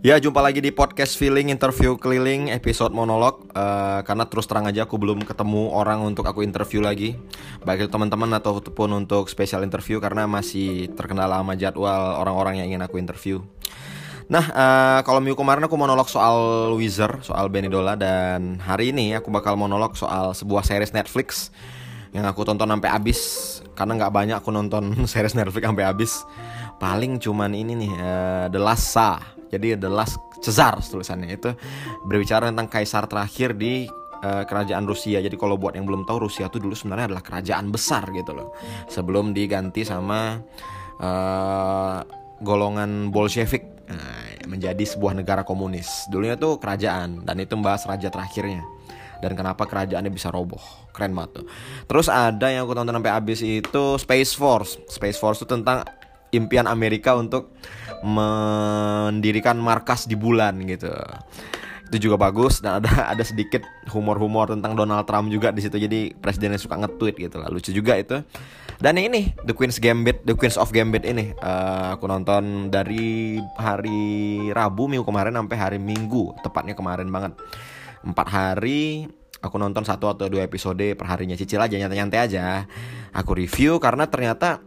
Ya, jumpa lagi di podcast Feeling Interview Keliling episode monolog. Uh, Karena terus terang aja aku belum ketemu orang untuk aku interview lagi. Baik itu teman-teman ataupun untuk special interview Karena masih terkendala sama jadwal orang-orang yang ingin aku interview. Nah, uh, kalau minggu kemarin aku monolog soal Wizard, soal Benidola Dan hari ini aku bakal monolog soal sebuah series Netflix Yang aku tonton sampai habis Karena nggak banyak aku nonton series Netflix sampai habis Paling cuman ini nih, uh, The Last Sa jadi The Last Caesar tulisannya itu berbicara tentang kaisar terakhir di uh, kerajaan Rusia. Jadi kalau buat yang belum tahu Rusia itu dulu sebenarnya adalah kerajaan besar gitu loh. Sebelum diganti sama uh, golongan Bolshevik uh, menjadi sebuah negara komunis. Dulunya tuh kerajaan dan itu membahas raja terakhirnya dan kenapa kerajaannya bisa roboh? Keren banget tuh. Terus ada yang aku tonton sampai habis itu Space Force. Space Force itu tentang impian Amerika untuk mendirikan markas di bulan gitu. Itu juga bagus dan ada ada sedikit humor-humor tentang Donald Trump juga di situ. Jadi presidennya suka nge-tweet gitu lah. Lucu juga itu. Dan ini The Queen's Gambit The Queen's of Gambit ini uh, aku nonton dari hari Rabu minggu kemarin sampai hari Minggu tepatnya kemarin banget empat hari aku nonton satu atau dua episode per harinya cicil aja nyantai-nyantai aja aku review karena ternyata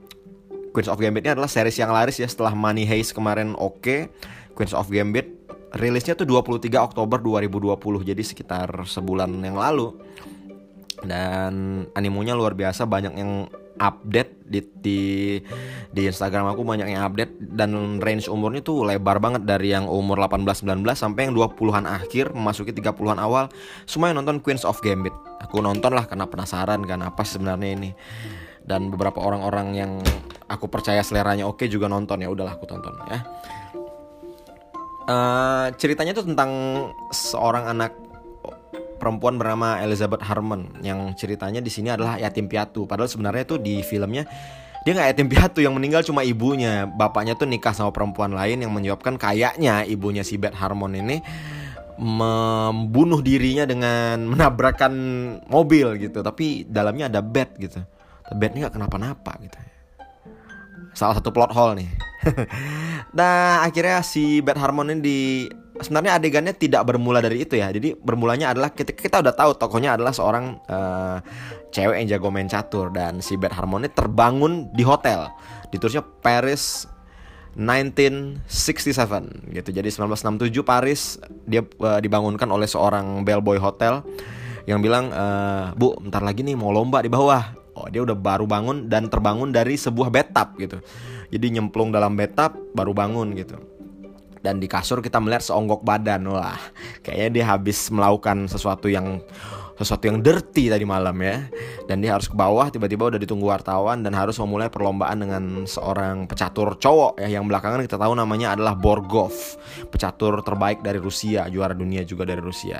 Queens of Gambit ini adalah series yang laris ya setelah Money Heist kemarin oke. Okay. Queens of Gambit rilisnya tuh 23 Oktober 2020 jadi sekitar sebulan yang lalu. Dan animonya luar biasa banyak yang update di, di di Instagram aku banyak yang update dan range umurnya tuh lebar banget dari yang umur 18 19 sampai yang 20-an akhir memasuki 30-an awal semua yang nonton Queens of Gambit. Aku nonton lah karena penasaran kan apa sebenarnya ini. Dan beberapa orang-orang yang aku percaya seleranya oke juga nonton ya udahlah aku tonton ya uh, ceritanya itu tentang seorang anak perempuan bernama Elizabeth Harmon yang ceritanya di sini adalah yatim piatu. Padahal sebenarnya tuh di filmnya dia nggak yatim piatu yang meninggal cuma ibunya. Bapaknya tuh nikah sama perempuan lain yang menyebabkan kayaknya ibunya si Beth Harmon ini membunuh dirinya dengan menabrakkan mobil gitu. Tapi dalamnya ada bed gitu. Bednya nggak kenapa-napa gitu. Salah satu plot hole nih. nah akhirnya si Bad Harmon ini di sebenarnya adegannya tidak bermula dari itu ya. Jadi bermulanya adalah kita kita udah tahu tokohnya adalah seorang uh, cewek yang jago main catur dan si Bad Harmon ini terbangun di hotel. Ditulisnya Paris 1967 gitu. Jadi 1967 Paris dia uh, dibangunkan oleh seorang bellboy hotel yang bilang uh, Bu, ntar lagi nih mau lomba di bawah oh dia udah baru bangun dan terbangun dari sebuah bathtub gitu jadi nyemplung dalam bathtub baru bangun gitu dan di kasur kita melihat seonggok badan wah kayaknya dia habis melakukan sesuatu yang sesuatu yang dirty tadi malam ya. Dan dia harus ke bawah tiba-tiba udah ditunggu wartawan dan harus memulai perlombaan dengan seorang pecatur cowok ya yang belakangan kita tahu namanya adalah Borgov pecatur terbaik dari Rusia juara dunia juga dari Rusia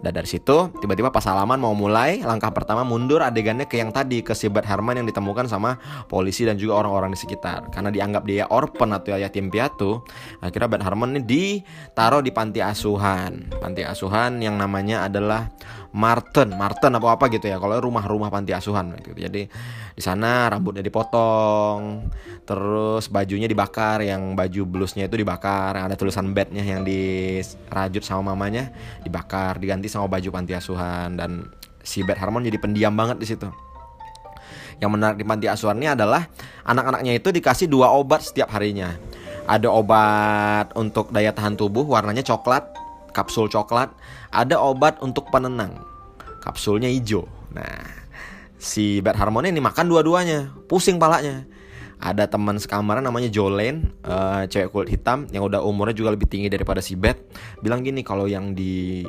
dan dari situ tiba-tiba pas halaman mau mulai langkah pertama mundur adegannya ke yang tadi ke si Bert Herman yang ditemukan sama polisi dan juga orang-orang di sekitar. Karena dianggap dia orphan atau yatim piatu akhirnya Bert Herman ini ditaruh di panti asuhan. Panti asuhan yang namanya adalah Martin, Martin apa apa gitu ya. Kalau rumah-rumah panti asuhan gitu. Jadi di sana rambutnya dipotong, terus bajunya dibakar, yang baju blusnya itu dibakar, ada tulisan bednya yang dirajut sama mamanya dibakar, diganti sama baju panti asuhan dan si Bed Harmon jadi pendiam banget di situ. Yang menarik di panti asuhan ini adalah anak-anaknya itu dikasih dua obat setiap harinya. Ada obat untuk daya tahan tubuh warnanya coklat, kapsul coklat, ada obat untuk penenang. Kapsulnya hijau. Nah, si Bad Harmony ini makan dua-duanya, pusing palanya. Ada teman sekamar namanya Jolene, uh, cewek kulit hitam yang udah umurnya juga lebih tinggi daripada si Bad. Bilang gini kalau yang di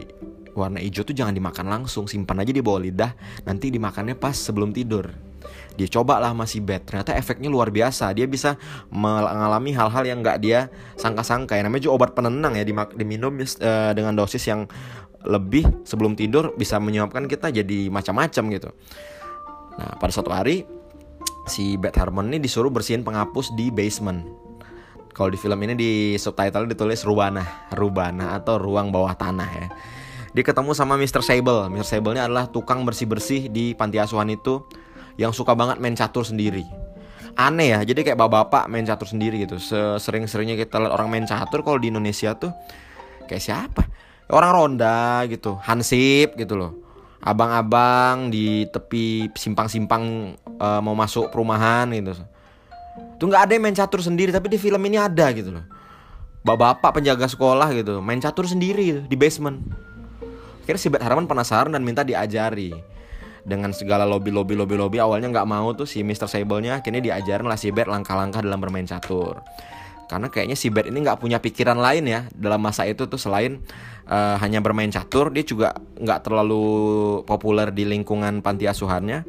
warna hijau tuh jangan dimakan langsung, simpan aja di bawah lidah, nanti dimakannya pas sebelum tidur dia coba lah masih bed ternyata efeknya luar biasa dia bisa mengalami hal-hal yang nggak dia sangka-sangka ya namanya juga obat penenang ya diminum uh, dengan dosis yang lebih sebelum tidur bisa menyebabkan kita jadi macam-macam gitu nah pada suatu hari si Beth Harmon ini disuruh bersihin penghapus di basement kalau di film ini di subtitle ditulis rubana rubana atau ruang bawah tanah ya dia ketemu sama Mr. Sable. Mr. Sable ini adalah tukang bersih-bersih di panti asuhan itu yang suka banget main catur sendiri. aneh ya jadi kayak bapak-bapak main catur sendiri gitu. Sering-seringnya kita lihat orang main catur kalau di Indonesia tuh kayak siapa? Orang ronda gitu hansip gitu loh. Abang-abang di tepi simpang-simpang uh, mau masuk perumahan gitu. Tuh nggak ada yang main catur sendiri tapi di film ini ada gitu loh. Bapak-bapak penjaga sekolah gitu main catur sendiri gitu, di basement. Kira si Beth Harmon penasaran dan minta diajari dengan segala lobby lobby lobby lobby awalnya nggak mau tuh si Mr. Sable-nya akhirnya diajarin lah si Beth langkah-langkah dalam bermain catur karena kayaknya si Beth ini nggak punya pikiran lain ya dalam masa itu tuh selain uh, hanya bermain catur dia juga nggak terlalu populer di lingkungan panti asuhannya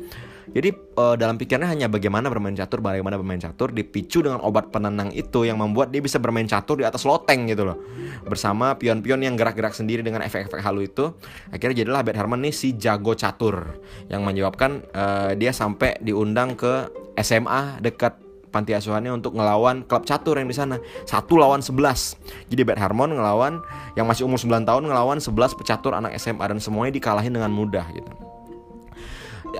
jadi uh, dalam pikirannya hanya bagaimana bermain catur, bagaimana bermain catur dipicu dengan obat penenang itu yang membuat dia bisa bermain catur di atas loteng gitu loh. Bersama pion-pion yang gerak-gerak sendiri dengan efek-efek halu itu, akhirnya jadilah Beth Harmon nih si jago catur yang menyebabkan uh, dia sampai diundang ke SMA dekat panti asuhannya untuk ngelawan klub catur yang di sana. Satu lawan 11. Jadi Beth Harmon ngelawan yang masih umur 9 tahun ngelawan 11 pecatur anak SMA dan semuanya dikalahin dengan mudah gitu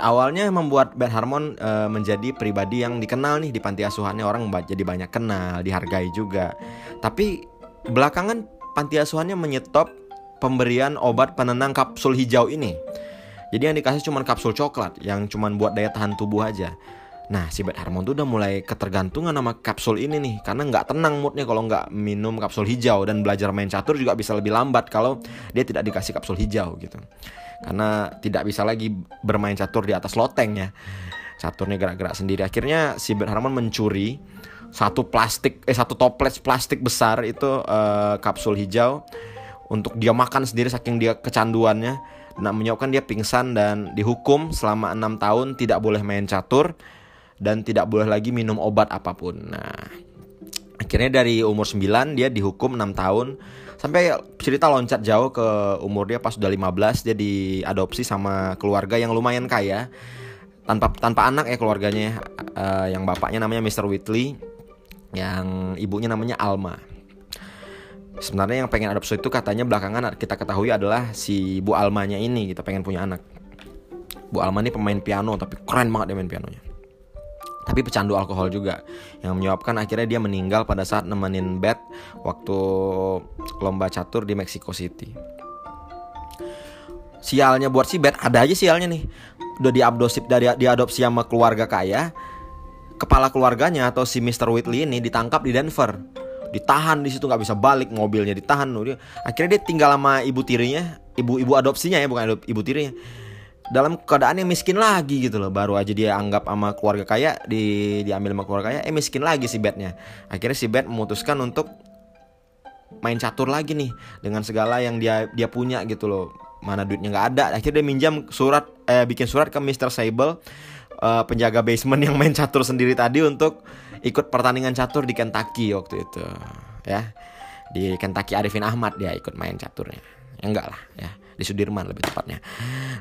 awalnya membuat Ben Harmon uh, menjadi pribadi yang dikenal nih di panti asuhannya orang jadi banyak kenal, dihargai juga. Tapi belakangan panti asuhannya menyetop pemberian obat penenang kapsul hijau ini. Jadi yang dikasih cuma kapsul coklat yang cuma buat daya tahan tubuh aja. Nah, si Beth Harmon tuh udah mulai ketergantungan sama kapsul ini nih Karena nggak tenang moodnya kalau nggak minum kapsul hijau Dan belajar main catur juga bisa lebih lambat kalau dia tidak dikasih kapsul hijau gitu karena tidak bisa lagi bermain catur di atas loteng ya. Caturnya gerak-gerak sendiri. Akhirnya si Ben Harmon mencuri satu plastik eh satu toples plastik besar itu uh, kapsul hijau untuk dia makan sendiri saking dia kecanduannya. Nah menyebabkan dia pingsan dan dihukum selama enam tahun tidak boleh main catur dan tidak boleh lagi minum obat apa pun. Nah akhirnya dari umur 9 dia dihukum 6 tahun sampai cerita loncat jauh ke umur dia pas udah 15 dia diadopsi sama keluarga yang lumayan kaya. Tanpa tanpa anak ya keluarganya uh, yang bapaknya namanya Mr. Whitley yang ibunya namanya Alma. Sebenarnya yang pengen adopsi itu katanya belakangan kita ketahui adalah si Bu Almanya ini kita pengen punya anak. Bu Alma ini pemain piano tapi keren banget dia main pianonya tapi pecandu alkohol juga yang menyebabkan akhirnya dia meninggal pada saat nemenin Beth waktu lomba catur di Mexico City. Sialnya buat si Beth ada aja sialnya nih. Udah diadopsi dari diadopsi sama keluarga kaya, kepala keluarganya atau si Mr. Whitley ini ditangkap di Denver. Ditahan di situ nggak bisa balik mobilnya ditahan. Akhirnya dia tinggal sama ibu tirinya, ibu ibu adopsinya ya bukan ibu tirinya dalam keadaan yang miskin lagi gitu loh. Baru aja dia anggap sama keluarga kaya di diambil sama keluarga kaya eh miskin lagi si Betnya akhirnya si Bet memutuskan untuk main catur lagi nih dengan segala yang dia dia punya gitu loh. Mana duitnya nggak ada. Akhirnya dia minjam surat eh bikin surat ke Mr. Sable uh, penjaga basement yang main catur sendiri tadi untuk ikut pertandingan catur di Kentucky waktu itu. Ya di Kentucky Arifin Ahmad dia ikut main caturnya. Ya enggak lah ya di Sudirman lebih tepatnya.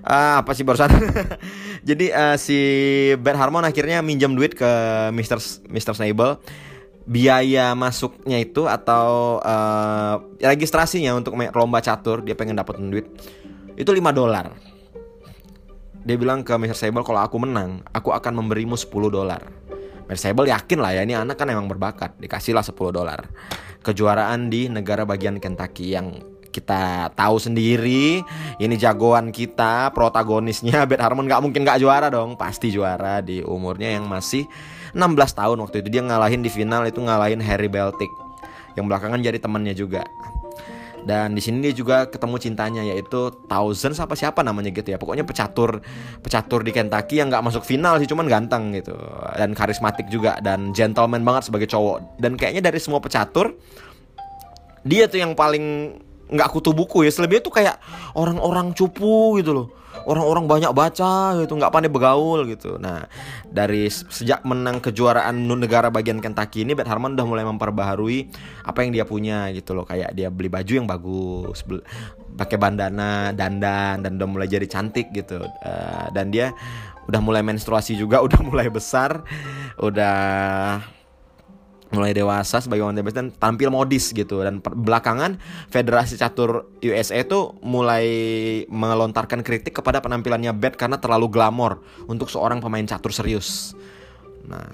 Uh, apa sih barusan? Jadi uh, si Ben Harmon akhirnya minjem duit ke Mr. Mr. Snable biaya masuknya itu atau uh, registrasinya untuk lomba catur dia pengen dapetin duit itu 5 dolar dia bilang ke Mr. Sable kalau aku menang aku akan memberimu 10 dolar Mr. Sable yakin lah ya ini anak kan emang berbakat dikasihlah 10 dolar kejuaraan di negara bagian Kentucky yang kita tahu sendiri. Ini jagoan kita protagonisnya. Beth Harmon nggak mungkin nggak juara dong. Pasti juara di umurnya yang masih 16 tahun waktu itu. Dia ngalahin di final itu ngalahin Harry Beltic. Yang belakangan jadi temannya juga. Dan di sini dia juga ketemu cintanya yaitu Thousands apa siapa namanya gitu ya. Pokoknya pecatur pecatur di Kentucky yang nggak masuk final sih cuman ganteng gitu. Dan karismatik juga dan gentleman banget sebagai cowok. Dan kayaknya dari semua pecatur dia tuh yang paling nggak kutu buku ya. Selebihnya tuh kayak orang-orang cupu gitu loh. Orang-orang banyak baca gitu nggak pandai begaul gitu. Nah dari sejak menang kejuaraan negara bagian Kentucky ini Beth Harmon udah mulai memperbaharui apa yang dia punya gitu loh. Kayak dia beli baju yang bagus pakai bandana dandan dan udah mulai jadi cantik gitu. Uh, dan dia udah mulai menstruasi juga udah mulai besar udah mulai dewasa sebagai wanita dan tampil modis gitu dan belakangan Federasi Catur USA itu mulai melontarkan kritik kepada penampilannya Beth karena terlalu glamor untuk seorang pemain catur serius. Nah,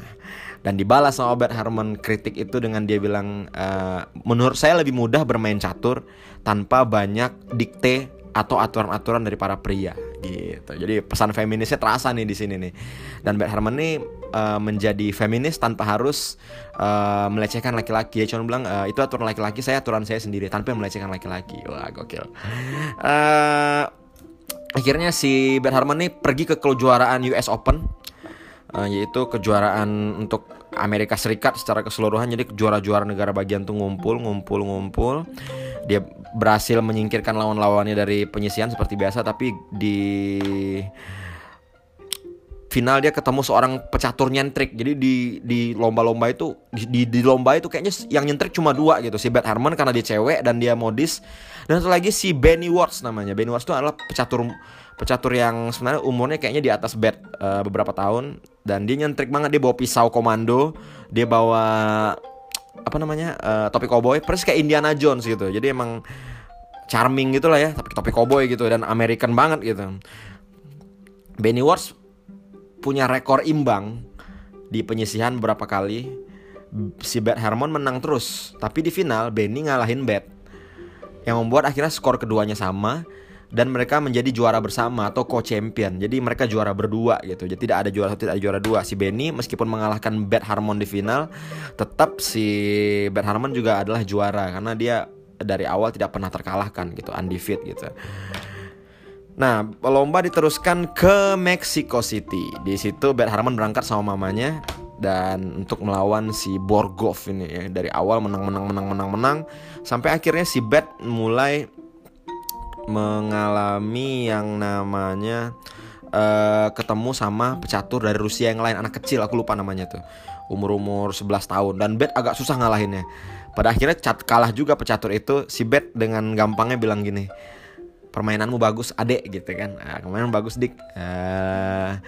dan dibalas sama Bert Harmon kritik itu dengan dia bilang uh, menurut saya lebih mudah bermain catur tanpa banyak dikte atau aturan-aturan dari para pria gitu. Jadi pesan feminisnya terasa nih di sini nih. Dan Bert Harmon uh, menjadi feminis tanpa harus uh, melecehkan laki-laki. Dia cuma bilang uh, itu aturan laki-laki, saya aturan saya sendiri tanpa melecehkan laki-laki. Wah, gokil. Uh, akhirnya si Bert Harmon pergi ke kejuaraan US Open uh, yaitu kejuaraan untuk Amerika Serikat secara keseluruhan jadi juara-juara negara bagian tuh ngumpul ngumpul ngumpul. Dia berhasil menyingkirkan lawan-lawannya dari penyisian seperti biasa tapi di final dia ketemu seorang pecatur nyentrik. Jadi di di lomba-lomba itu di, di lomba itu kayaknya yang nyentrik cuma dua gitu si Beth Harmon karena dia cewek dan dia modis. Dan satu lagi si Benny Watts namanya. Benny Watts itu adalah pecatur pecatur yang sebenarnya umurnya kayaknya di atas Beth uh, beberapa tahun dan dia nyentrik banget dia bawa pisau komando dia bawa apa namanya uh, topi cowboy persis kayak Indiana Jones gitu. Jadi emang charming gitu lah ya tapi topi cowboy gitu dan American banget gitu. Benny Wars punya rekor imbang di penyisihan berapa kali. Si Beth Harmon menang terus tapi di final Benny ngalahin Beth yang membuat akhirnya skor keduanya sama dan mereka menjadi juara bersama atau co-champion. Jadi mereka juara berdua gitu. Jadi tidak ada juara satu, tidak ada juara dua. Si Benny meskipun mengalahkan Beth Harmon di final, tetap si Beth Harmon juga adalah juara karena dia dari awal tidak pernah terkalahkan gitu, undefeated gitu. Nah, lomba diteruskan ke Mexico City. Di situ Beth Harmon berangkat sama mamanya dan untuk melawan si Borgov ini ya dari awal menang menang menang menang menang sampai akhirnya si Beth mulai mengalami yang namanya uh, ketemu sama pecatur dari Rusia yang lain anak kecil aku lupa namanya tuh. Umur-umur 11 tahun. Dan Bet agak susah ngalahinnya. Pada akhirnya cat kalah juga pecatur itu si Bet dengan gampangnya bilang gini permainanmu bagus adek gitu kan. Nah, permainan bagus dik. Uh,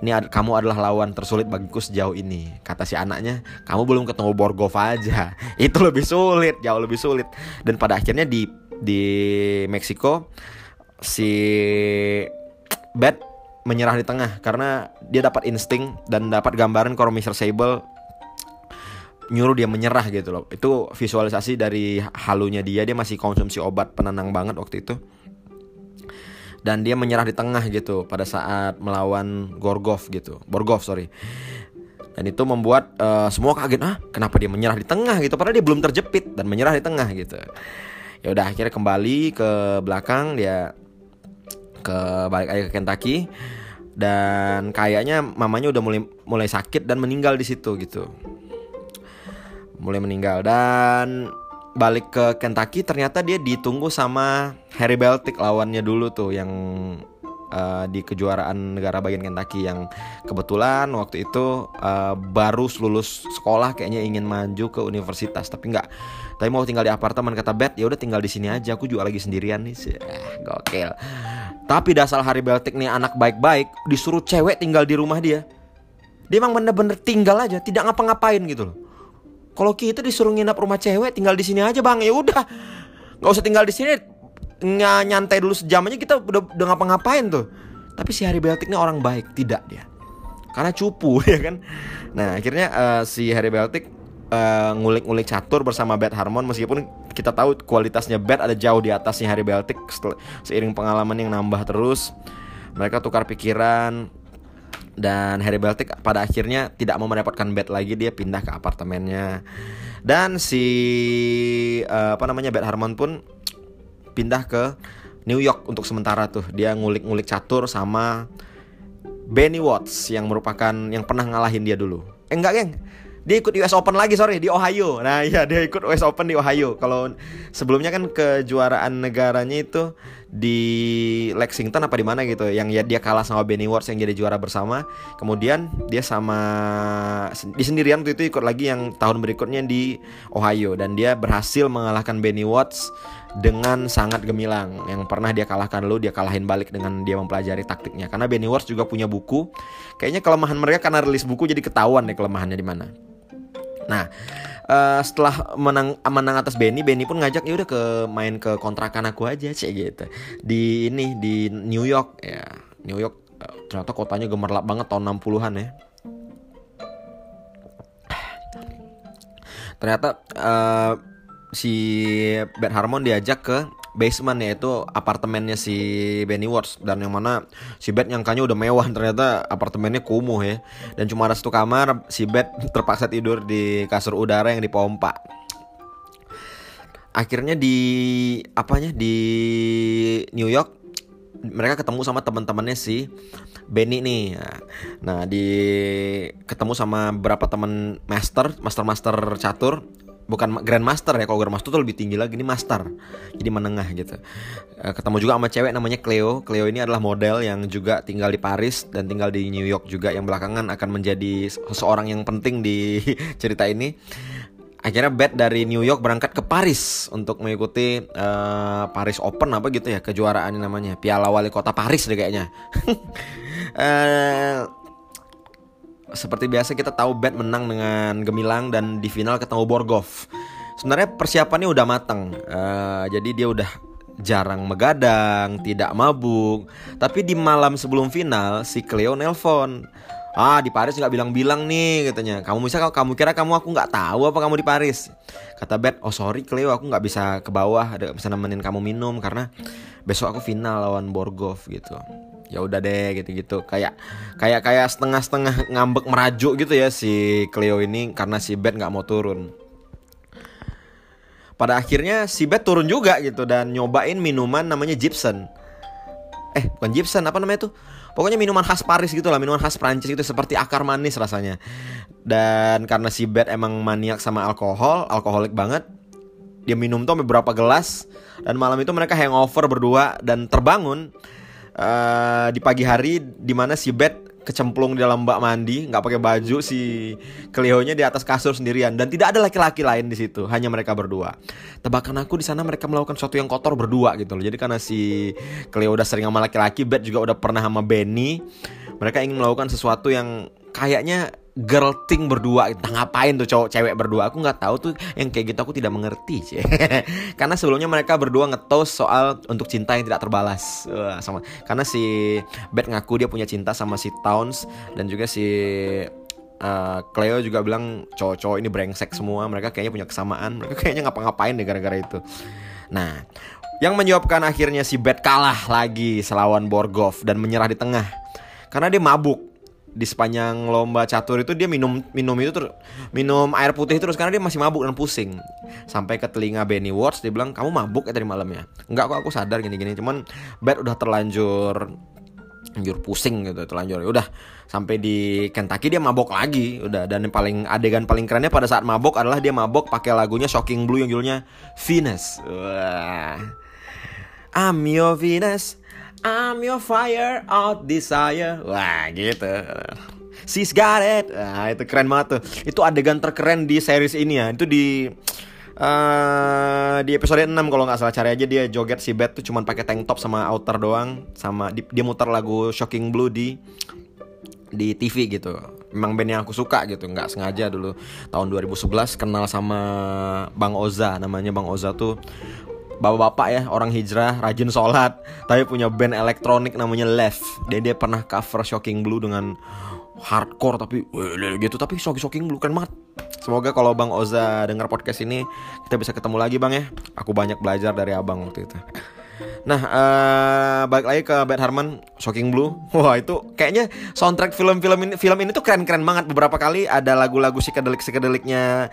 ini ad kamu adalah lawan tersulit bagiku sejauh ini kata si anaknya. Kamu belum ketemu Borgov aja. Itu lebih sulit jauh lebih sulit. Dan pada akhirnya di di Meksiko si Beth menyerah di tengah karena dia dapat insting dan dapat gambaran kalau Mr. Sable nyuruh dia menyerah gitu loh. Itu visualisasi dari halunya dia, dia masih konsumsi obat penenang banget waktu itu. Dan dia menyerah di tengah gitu pada saat melawan Gorgov gitu. Borgov, sorry. Dan itu membuat uh, semua kaget, ah kenapa dia menyerah di tengah gitu padahal dia belum terjepit dan menyerah di tengah gitu ya udah akhirnya kembali ke belakang dia ke balik lagi ke Kentucky. Dan kayaknya mamanya udah mulai mulai sakit dan meninggal di situ gitu. Mulai meninggal. Dan balik ke Kentucky ternyata dia ditunggu sama Harry Beltic lawannya dulu tuh yang uh, di kejuaraan negara bagian Kentucky yang kebetulan waktu itu uh, baru lulus sekolah kayaknya ingin maju ke universitas. Tapi nggak tapi mau tinggal di apartemen kata Beth ya udah tinggal di sini aja aku juga lagi sendirian nih. Eh, gokil. Tapi dasar Hari Beltik nih anak baik-baik disuruh cewek tinggal di rumah dia. Dia emang bener-bener tinggal aja tidak ngapa-ngapain gitu loh. Kalau kita disuruh nginap rumah cewek tinggal di sini aja bang ya udah. Nggak usah tinggal di sini nyantai dulu sejam aja kita udah udah ngapa-ngapain tuh. Tapi si Harry Beltik ini orang baik tidak dia. Karena cupu ya kan? Nah akhirnya uh, si Harry Beltik uh, ngulik-ngulik catur bersama Beth Harmon meskipun kita tahu kualitasnya Beth ada jauh di atasnya Harry Beltic seiring pengalaman yang nambah terus. Mereka tukar pikiran dan Harry Beltic pada akhirnya tidak mau merepotkan Beth lagi dia pindah ke apartemennya. Dan si uh, apa namanya Beth Harmon pun pindah ke New York untuk sementara tuh. Dia ngulik-ngulik catur sama Benny Watts yang merupakan yang pernah ngalahin dia dulu. Eh enggak geng dia ikut US Open lagi sorry di Ohio. Nah iya dia ikut US Open di Ohio. Kalau sebelumnya kan kejuaraan negaranya itu di Lexington apa di mana gitu yang ya dia kalah sama Benny Watts yang jadi juara bersama. Kemudian dia sama di sendirian waktu itu ikut lagi yang tahun berikutnya di Ohio. Dan dia berhasil mengalahkan Benny Watts dengan sangat gemilang. Yang pernah dia kalahkan lo dia kalahin balik dengan dia mempelajari taktiknya. Karena Benny Watts juga punya buku. Kayaknya kelemahan mereka karena rilis buku jadi ketahuan deh kelemahannya di mana Nah, uh, setelah menang menang atas Benny, Benny pun ngajak ya udah ke main ke kontrakan aku aja cek gitu. Di ini di New York ya. New York uh, ternyata kotanya gemerlap banget tahun 60-an ya. ternyata uh, si Beth Harmon diajak ke basement yaitu apartemennya si Benny Worth dan yang mana si Beth nyangkanya udah mewah ternyata apartemennya kumuh ya. Dan cuma ada satu kamar si Beth terpaksa tidur di kasur udara yang dipompa. Akhirnya di apanya di New York mereka ketemu sama teman-temannya si Benny nih. Nah di ketemu sama beberapa teman master master master catur bukan grandmaster ya kalau grandmaster tuh lebih tinggi lagi ini master. Jadi menengah gitu. Eh, ketemu juga sama cewek namanya Cleo. Cleo ini adalah model yang juga tinggal di Paris dan tinggal di New York juga yang belakangan akan menjadi seseorang yang penting di cerita ini. Akhirnya Beth dari New York berangkat ke Paris untuk mengikuti uh, Paris Open apa gitu ya kejuaraan namanya. Piala Wali Kota Paris deh kayaknya. Uh, seperti biasa kita tahu Bet menang dengan gemilang dan di final ketemu Borgov. Sebenarnya persiapannya udah matang, uh, jadi dia udah jarang megadang, tidak mabuk. Tapi di malam sebelum final si Cleo nelpon. Ah di Paris nggak bilang-bilang nih katanya. Kamu bisa kamu kira kamu aku nggak tahu apa kamu di Paris? Kata Bet, oh sorry Cleo aku nggak bisa ke bawah, ada bisa nemenin kamu minum karena besok aku final lawan Borgov gitu ya udah deh gitu-gitu. Kayak kayak kayak setengah-setengah ngambek merajuk gitu ya si Cleo ini karena si Beth nggak mau turun. Pada akhirnya si Beth turun juga gitu dan nyobain minuman namanya Gibson. Eh bukan Gibson apa namanya tuh? Pokoknya minuman khas Paris gitu lah minuman khas Prancis gitu seperti akar manis rasanya. Dan karena si Beth emang maniak sama alkohol alkoholik banget dia minum tuh beberapa gelas dan malam itu mereka hangover berdua dan terbangun uh, di pagi hari di mana si Beth kecemplung di dalam bak mandi, nggak pakai baju si Cleo-nya di atas kasur sendirian dan tidak ada laki-laki lain di situ, hanya mereka berdua. Tebakan aku di sana mereka melakukan sesuatu yang kotor berdua gitu loh. Jadi karena si Cleo udah sering sama laki-laki, Beth juga udah pernah sama Benny, mereka ingin melakukan sesuatu yang kayaknya girl thing berdua. Entah ngapain tuh cowok cewek berdua. Aku nggak tahu tuh yang kayak gitu aku tidak mengerti sih karena sebelumnya mereka berdua ngetos soal untuk cinta yang tidak terbalas. Wah, sama. Karena si Beth ngaku dia punya cinta sama si Towns dan juga si uh, Cleo juga bilang cowok-cowok ini brengsek semua. Mereka kayaknya punya kesamaan. Mereka kayaknya ngapa-ngapain deh gara-gara itu. Nah yang menyebabkan akhirnya si Beth kalah lagi selawan Borgov dan menyerah di tengah. Karena dia mabuk di sepanjang lomba catur itu dia minum minum itu terus minum air putih terus karena dia masih mabuk dan pusing. Sampai ke telinga Benny Watts dia bilang kamu mabuk ya tadi malamnya? Enggak kok aku sadar gini-gini cuman Beth udah terlanjur anjur pusing gitu terlanjur. Ya udah sampai di Kentucky dia mabok lagi udah. Dan yang paling adegan paling kerennya pada saat mabok adalah dia mabok pakai lagunya Shocking Blue yang judulnya Venus. Wah. I'm your Venus I'm your fire out desire. Wah gitu. She's got it. Nah itu keren banget tuh. Itu adegan terkeren di series ini ya. Itu di Uh, di episode 6 kalau nggak salah. Cari aja dia joget si Beth tuh cuman pakai tank top sama outer doang. Sama di, dia muter lagu Shocking Blue di di TV gitu. Memang band yang aku suka gitu, nggak sengaja dulu. Tahun 2011 kenal sama Bang Oza. Namanya Bang Oza tuh bapak-bapak ya orang hijrah rajin sholat tapi punya band elektronik namanya Left dan dia pernah cover Shocking Blue dengan hardcore tapi gitu tapi Shocking Shocking Blue kan banget semoga kalau Bang Oza dengar podcast ini kita bisa ketemu lagi Bang ya aku banyak belajar dari abang waktu itu Nah, uh, balik lagi ke Bad Harmon, Shocking Blue. Wah, itu kayaknya soundtrack film-film ini film ini tuh keren-keren banget. Beberapa kali ada lagu-lagu psikedelik-psikedeliknya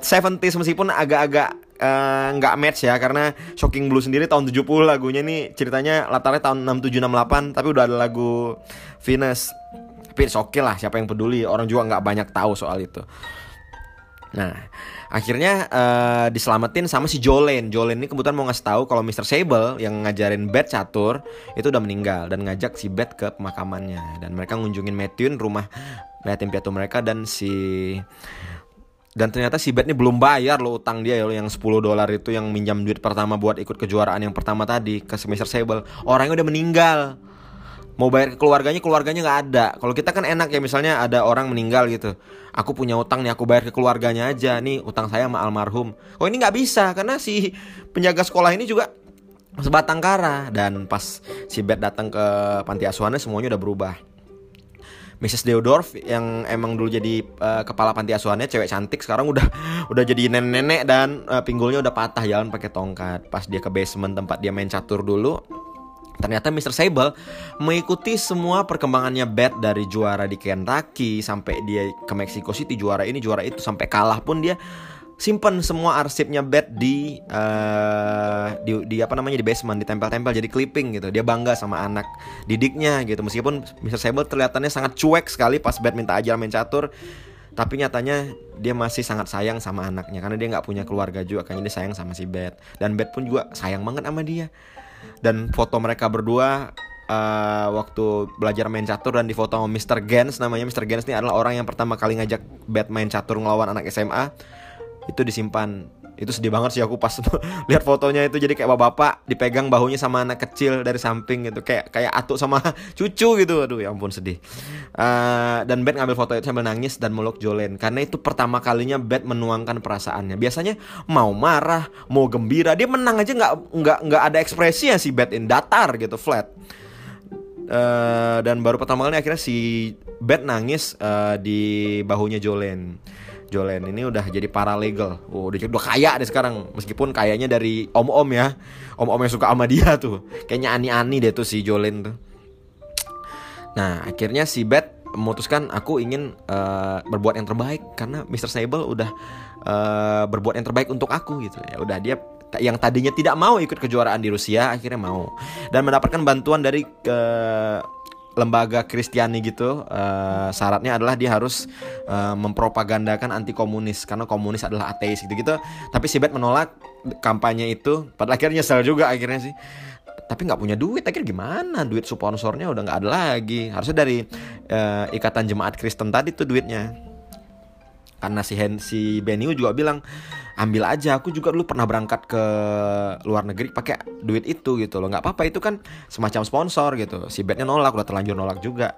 70s meskipun agak-agak Eh, nggak uh, match ya karena Shocking Blue sendiri tahun 70 lagunya nih ceritanya latarnya tahun 6768 tapi udah ada lagu Venus. Tapi oke okay lah siapa yang peduli orang juga nggak banyak tahu soal itu. Nah akhirnya uh, diselamatin sama si Jolene. Jolene ini kebetulan mau ngasih tahu kalau Mr. Sable yang ngajarin Beth catur itu udah meninggal dan ngajak si Beth ke pemakamannya. Dan mereka ngunjungin Matthew rumah yatim piatu mereka dan si dan ternyata si Bet ini belum bayar loh utang dia loh yang 10 dolar itu yang minjam duit pertama buat ikut kejuaraan yang pertama tadi ke Semester Sable. Orangnya udah meninggal. Mau bayar ke keluarganya, keluarganya nggak ada. Kalau kita kan enak ya misalnya ada orang meninggal gitu. Aku punya utang nih, aku bayar ke keluarganya aja. Nih utang saya sama almarhum. Oh ini nggak bisa karena si penjaga sekolah ini juga sebatang kara. Dan pas si Bet datang ke panti asuhannya semuanya udah berubah. Mrs. Deodorf yang emang dulu jadi uh, kepala panti asuhannya cewek cantik sekarang udah udah jadi nenek-nenek dan uh, pinggulnya udah patah jalan pakai tongkat. Pas dia ke basement tempat dia main catur dulu, Ternyata Mr. Sable mengikuti semua perkembangannya Beth dari juara di Kentucky sampai dia ke Mexico City juara ini juara itu sampai kalah pun dia simpen semua arsipnya Beth di, uh, di di apa namanya di basement ditempel-tempel jadi clipping gitu dia bangga sama anak didiknya gitu meskipun Mr. Sable terlihatannya sangat cuek sekali pas Beth minta ajar main catur tapi nyatanya dia masih sangat sayang sama anaknya karena dia nggak punya keluarga juga kayaknya dia sayang sama si Beth dan Beth pun juga sayang banget sama dia dan foto mereka berdua uh, waktu belajar main catur dan difoto sama Mr. Gens namanya Mr. Gens ini adalah orang yang pertama kali ngajak Beth main catur ngelawan anak SMA itu disimpan. Itu sedih banget sih aku pas lihat fotonya itu. Jadi kayak bapak-bapak dipegang bahunya sama anak kecil dari samping gitu. Kayak kayak atuk sama cucu gitu. Aduh ya ampun sedih. Uh, dan Beth ngambil foto itu sambil nangis dan meluk Jolene karena itu pertama kalinya Beth menuangkan perasaannya. Biasanya mau marah mau gembira dia menang aja nggak nggak nggak ada ekspresi ya si Beth in datar gitu flat. Uh, dan baru pertama kali akhirnya si Beth nangis uh, di bahunya Jolene Jolen ini udah jadi paralegal. Oh, udah udah kaya deh sekarang. Meskipun kayaknya dari om-om ya. Om-om yang suka sama dia tuh. Kayaknya ani-ani deh tuh si Jolen tuh. Nah, akhirnya si Beth memutuskan aku ingin uh, berbuat yang terbaik karena Mr. Sable udah uh, berbuat yang terbaik untuk aku gitu. Ya udah dia yang tadinya tidak mau ikut kejuaraan di Rusia akhirnya mau dan mendapatkan bantuan dari uh, lembaga Kristiani gitu uh, syaratnya adalah dia harus uh, mempropagandakan anti komunis karena komunis adalah ateis gitu gitu tapi si menolak kampanye itu. Pada akhirnya nyesel juga akhirnya sih. Tapi nggak punya duit akhirnya gimana? Duit sponsornya udah nggak ada lagi. Harusnya dari uh, ikatan jemaat Kristen tadi tuh duitnya. Karena si Hen si Benny juga bilang ambil aja. Aku juga dulu pernah berangkat ke luar negeri pakai duit itu gitu loh. Nggak apa-apa itu kan semacam sponsor gitu. Si Betnya nolak udah terlanjur nolak juga.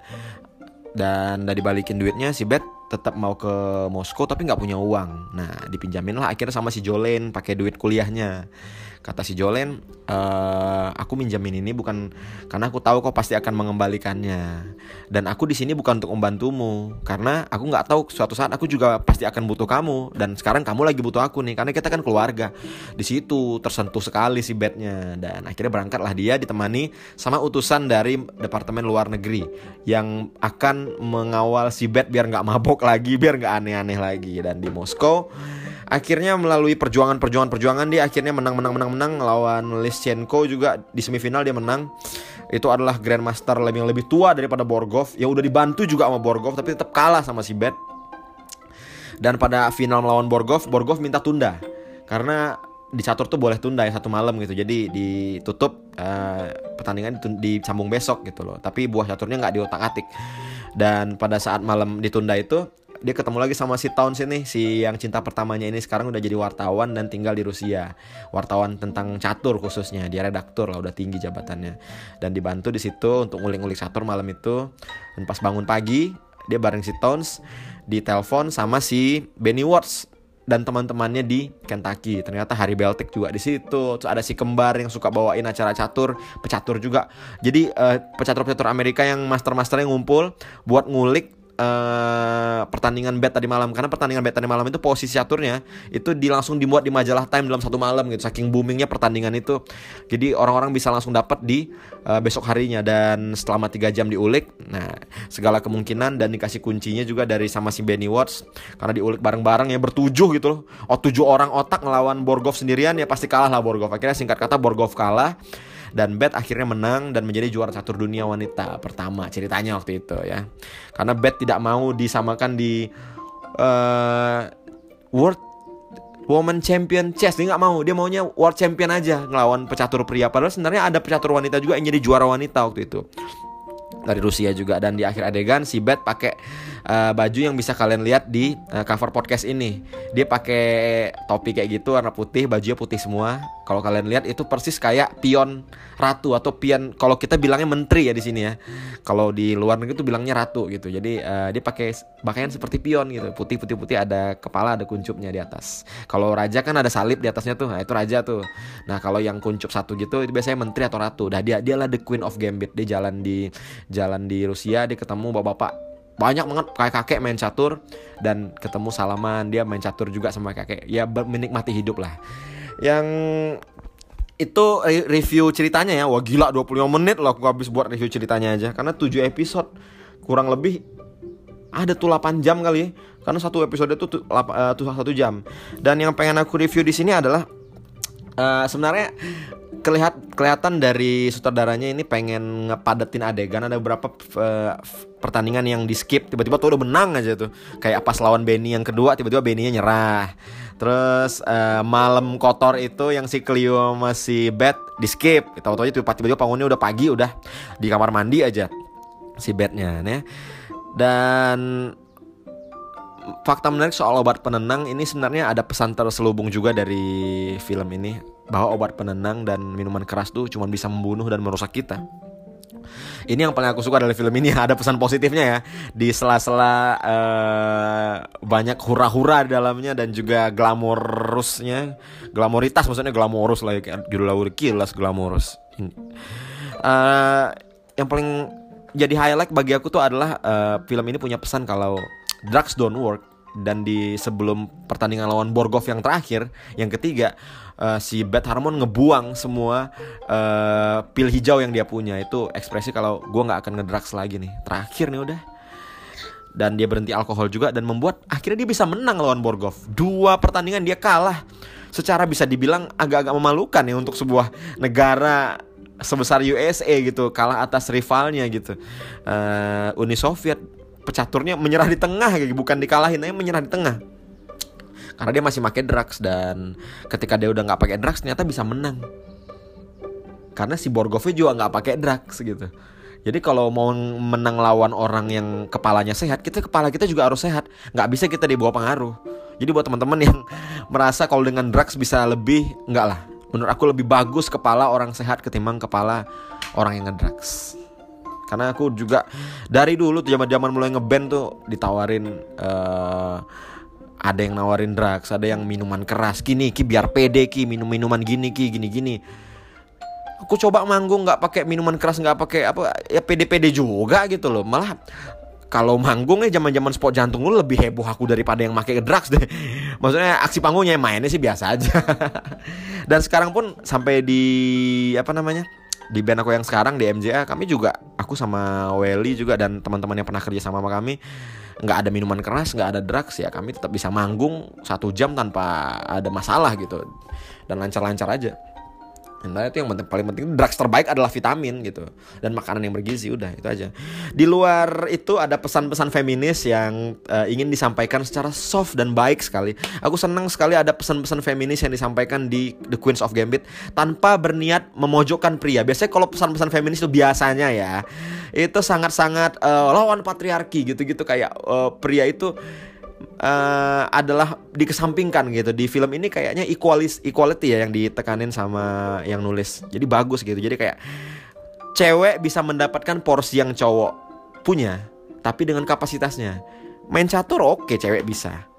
Dan dari balikin duitnya si Bet tetap mau ke Moskow tapi nggak punya uang. Nah dipinjamin lah akhirnya sama si Jolen pakai duit kuliahnya kata si Jolen e, aku minjamin ini bukan karena aku tahu kau pasti akan mengembalikannya. Dan aku di sini bukan untuk membantumu karena aku nggak tahu suatu saat aku juga pasti akan butuh kamu. Dan sekarang kamu lagi butuh aku nih karena kita kan keluarga. Di situ tersentuh sekali si bednya. Dan akhirnya berangkatlah dia ditemani sama utusan dari departemen luar negeri yang akan mengawal si bed biar nggak mabok lagi biar nggak aneh-aneh lagi. Dan di Moskow akhirnya melalui perjuangan-perjuangan perjuangan dia akhirnya menang menang menang menang. Lawan Lischenko juga di semifinal dia menang. Itu adalah grandmaster yang lebih tua daripada Borgov. Ya udah dibantu juga sama Borgov tapi tetap kalah sama si Bet dan pada final melawan Borgov Borgov minta tunda. Karena di catur tuh boleh tunda ya satu malam gitu. Jadi ditutup uh, pertandingan disambung besok gitu loh. Tapi buah caturnya nggak diotak atik. Dan pada saat malam ditunda itu dia ketemu lagi sama si Towns ini si yang cinta pertamanya ini sekarang udah jadi wartawan dan tinggal di Rusia wartawan tentang catur khususnya dia redaktur lah udah tinggi jabatannya dan dibantu di situ untuk ngulik-ngulik catur malam itu dan pas bangun pagi dia bareng si Towns di telepon sama si Benny Watts dan teman-temannya di Kentucky. Ternyata Harry Beltic juga di situ. Terus ada si kembar yang suka bawain acara catur, pecatur juga. Jadi uh, pecatur-pecatur Amerika yang master-masternya ngumpul buat ngulik uh, pertandingan bet tadi malam. Karena pertandingan bet tadi malam itu posisi caturnya itu di langsung dimuat di majalah Time dalam satu malam gitu. Saking boomingnya pertandingan itu. Jadi orang-orang bisa langsung dapat di uh, besok harinya. Dan selama tiga jam diulik nah segala kemungkinan dan dikasih kuncinya juga dari sama si Benny Watts. Karena diulik bareng-bareng ya bertujuh gitu loh. Oh tujuh orang otak ngelawan Borgov sendirian ya pasti kalah lah Borgov. Akhirnya singkat kata Borgov kalah dan Bet akhirnya menang dan menjadi juara catur dunia wanita pertama ceritanya waktu itu ya. Karena Bet tidak mau disamakan di uh, World Woman Champion Chess. Dia nggak mau dia maunya World Champion aja ngelawan pecatur pria. Padahal sebenarnya ada pecatur wanita juga yang jadi juara wanita waktu itu. Dari Rusia juga. Dan di akhir adegan si Bet pakai uh, baju yang bisa kalian lihat di uh, cover podcast ini. Dia pakai topi kayak gitu warna putih, bajunya putih semua. Kalau kalian lihat itu persis kayak pion ratu atau pion kalau kita bilangnya menteri ya di sini ya. Kalau di luar negeri itu bilangnya ratu gitu. Jadi uh, dia pakai pakaian seperti pion gitu, putih-putih-putih ada kepala ada kuncupnya di atas. Kalau raja kan ada salib di atasnya tuh. Nah, itu raja tuh. Nah, kalau yang kuncup satu gitu itu biasanya menteri atau ratu. Nah, dia dialah the queen of gambit. Dia jalan di jalan di Rusia dia ketemu bapak-bapak banyak banget kayak kakek main catur dan ketemu salaman dia main catur juga sama kakek ya menikmati hidup lah yang itu review ceritanya ya. Wah gila 25 menit loh aku habis buat review ceritanya aja. Karena 7 episode kurang lebih ada tuh 8 jam kali ya. Karena satu episode itu tuh, uh, tuh satu jam. Dan yang pengen aku review di sini adalah uh, sebenarnya kelihat kelihatan dari sutradaranya ini pengen ngepadetin adegan. Ada beberapa pertandingan yang di skip tiba-tiba tuh udah menang aja tuh. Kayak pas lawan Benny yang kedua tiba-tiba Benny-nya nyerah terus uh, malam kotor itu yang si Clio masih bed di skip tahu-tahu tiba-tiba bangunnya udah pagi udah di kamar mandi aja si bednya ya dan fakta menarik soal obat penenang ini sebenarnya ada pesan terselubung juga dari film ini bahwa obat penenang dan minuman keras tuh cuma bisa membunuh dan merusak kita. Ini yang paling aku suka dari film ini ada pesan positifnya ya. Di sela-sela uh, banyak hura-hura di dalamnya dan juga glamorusnya, glamoritas maksudnya glamorus lah ya judul lagu kilas glamorus. Uh, yang paling jadi highlight bagi aku tuh adalah uh, film ini punya pesan kalau drugs don't work dan di sebelum pertandingan lawan Borgov yang terakhir, yang ketiga, uh, si Beth Harmon ngebuang semua uh, pil hijau yang dia punya. Itu ekspresi kalau gue nggak akan ngedrugs lagi nih. Terakhir nih udah. Dan dia berhenti alkohol juga dan membuat akhirnya dia bisa menang lawan Borgov. Dua pertandingan dia kalah. Secara bisa dibilang agak-agak memalukan ya untuk sebuah negara sebesar USA gitu kalah atas rivalnya gitu uh, Uni Soviet pecaturnya menyerah di tengah gitu. Bukan dikalahin aja menyerah di tengah. Karena dia masih pakai drugs dan ketika dia udah nggak pakai drugs ternyata bisa menang. Karena si Borgovnya juga nggak pakai drugs gitu. Jadi kalau mau menang lawan orang yang kepalanya sehat kita kepala kita juga harus sehat. Nggak bisa kita dibawa pengaruh. Jadi buat teman-teman yang merasa kalau dengan drugs bisa lebih nggak lah. Menurut aku lebih bagus kepala orang sehat ketimbang kepala orang yang ngedrugs karena aku juga dari dulu tuh zaman-zaman mulai ngeband tuh ditawarin uh, ada yang nawarin drugs, ada yang minuman keras. Gini ki biar pede ki minum minuman gini ki gini gini. Aku coba manggung nggak pakai minuman keras nggak pakai apa ya pede-pede juga gitu loh. Malah kalau manggung nih zaman-zaman sport jantung lu lebih heboh aku daripada yang pakai drugs deh. Maksudnya aksi panggungnya mainnya sih biasa aja. Dan sekarang pun sampai di apa namanya? Di band aku yang sekarang di MJA kami juga aku sama Welly juga dan teman-teman yang pernah kerja sama sama kami nggak ada minuman keras nggak ada drugs ya kami tetap bisa manggung satu jam tanpa ada masalah gitu. Dan lancar-lancar aja Nah itu yang penting, paling penting drugs terbaik adalah vitamin gitu dan makanan yang bergizi udah itu aja. Di luar itu ada pesan-pesan feminis yang uh, ingin disampaikan secara soft dan baik sekali. Aku senang sekali ada pesan-pesan feminis yang disampaikan di The Queens of Gambit tanpa berniat memojokkan pria. Biasanya kalau pesan-pesan feminis itu biasanya ya itu sangat-sangat uh, lawan patriarki gitu-gitu kayak uh, pria itu uh, adalah dikesampingkan gitu di film ini kayaknya equalis equality ya yang ditekanin sama yang nulis jadi bagus gitu jadi kayak cewek bisa mendapatkan porsi yang cowok punya tapi dengan kapasitasnya main catur oke cewek bisa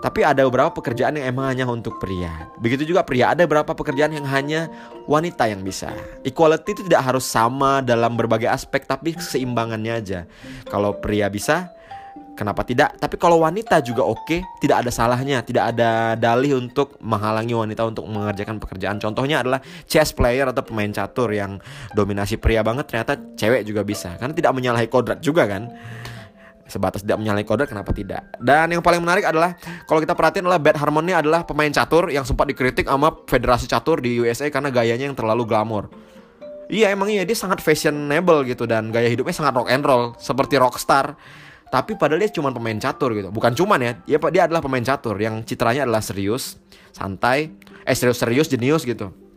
tapi ada beberapa pekerjaan yang emang hanya untuk pria. Begitu juga pria, ada beberapa pekerjaan yang hanya wanita yang bisa. Equality itu tidak harus sama dalam berbagai aspek, tapi keseimbangannya aja. Kalau pria bisa, Kenapa tidak? Tapi kalau wanita juga oke, okay, tidak ada salahnya, tidak ada dalih untuk menghalangi wanita untuk mengerjakan pekerjaan. Contohnya adalah chess player atau pemain catur yang dominasi pria banget ternyata cewek juga bisa. Karena tidak menyalahi kodrat juga kan. Sebatas tidak menyalahi kodrat kenapa tidak? Dan yang paling menarik adalah kalau kita perhatiin adalah Bad Harmony adalah pemain catur yang sempat dikritik sama federasi catur di USA karena gayanya yang terlalu glamor. Iya emang iya dia sangat fashionable gitu dan gaya hidupnya sangat rock and roll seperti rockstar tapi padahal dia cuma pemain catur gitu. Bukan cuman ya dia dia adalah pemain catur. Yang citranya adalah serius santai. Eh serius serius jenius gitu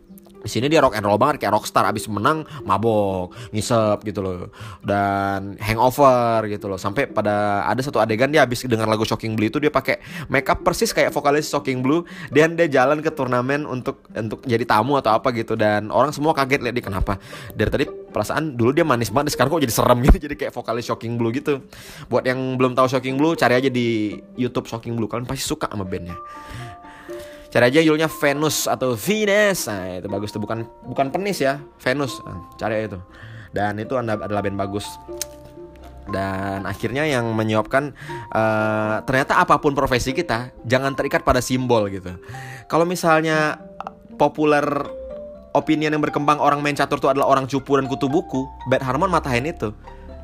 di sini dia rock and roll banget kayak rockstar abis menang mabok ngisep gitu loh. Dan hangover gitu loh. Sampai pada ada satu adegan dia abis dengar lagu Shocking Blue itu dia pakai makeup persis kayak vokalis Shocking Blue. Dan dia jalan ke turnamen untuk untuk jadi tamu atau apa gitu. Dan orang semua kaget lihat dia kenapa. Dari tadi perasaan dulu dia manis banget sekarang kok jadi serem gitu. Jadi kayak vokalis Shocking Blue gitu. Buat yang belum tahu Shocking Blue cari aja di YouTube Shocking Blue. Kalian pasti suka sama bandnya Cari aja judulnya Venus atau Venus. Nah, itu bagus tuh bukan bukan penis ya, Venus. Nah, cari itu. Dan itu anda adalah band bagus. dan akhirnya yang menyebabkan uh, ternyata apa pun profesi kita jangan terikat pada simbol gitu. Kalau misalnya populer opinion yang berkembang orang main catur itu adalah orang cupu dan kutu buku, Bad Harmon matahin itu.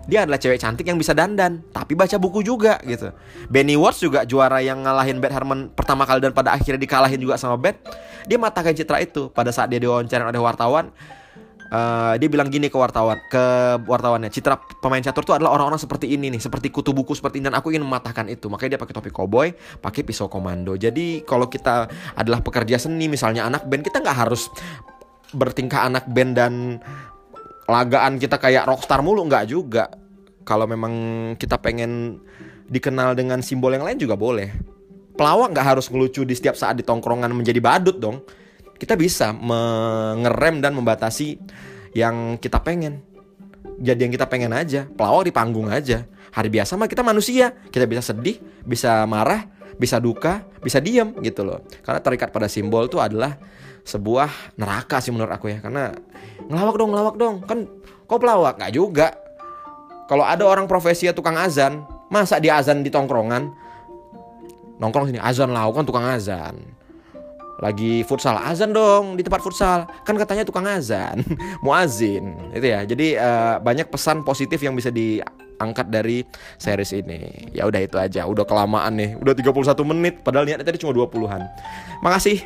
Dia adalah cewek cantik yang bisa dandan, tapi baca buku juga gitu. Benny Watts juga juara yang ngalahin Bad Harmon pertama kali dan pada akhirnya dikalahin juga sama Bad. Dia matahkan citra itu pada saat dia diwawancara oleh wartawan uh, dia bilang gini ke wartawan ke wartawannya citra pemain catur itu adalah orang-orang seperti ini nih seperti kutu buku seperti ini dan aku ingin mematahkan itu makanya dia pakai topi koboi pakai pisau komando jadi kalau kita adalah pekerja seni misalnya anak band kita nggak harus bertingkah anak band dan lagaan kita kayak rockstar mulu nggak juga kalau memang kita pengen dikenal dengan simbol yang lain juga boleh pelawak nggak harus ngelucu di setiap saat di tongkrongan menjadi badut dong kita bisa mengerem dan membatasi yang kita pengen. Jadi yang kita pengen aja, pelawak di panggung aja. Hari biasa mah kita manusia, kita bisa sedih, bisa marah, bisa duka, bisa diam gitu loh. Karena terikat pada simbol itu adalah sebuah neraka sih menurut aku ya. Karena ngelawak dong, ngelawak dong. Kan kok pelawak? Nggak juga. Kalau ada orang profesi ya tukang azan, masa dia azan di tongkrongan? Nongkrong sini azan lah, kan tukang azan lagi futsal azan dong di tempat futsal kan katanya tukang azan muazin itu ya jadi uh, banyak pesan positif yang bisa diangkat dari series ini ya udah itu aja udah kelamaan nih udah 31 menit padahal niatnya tadi cuma 20-an makasih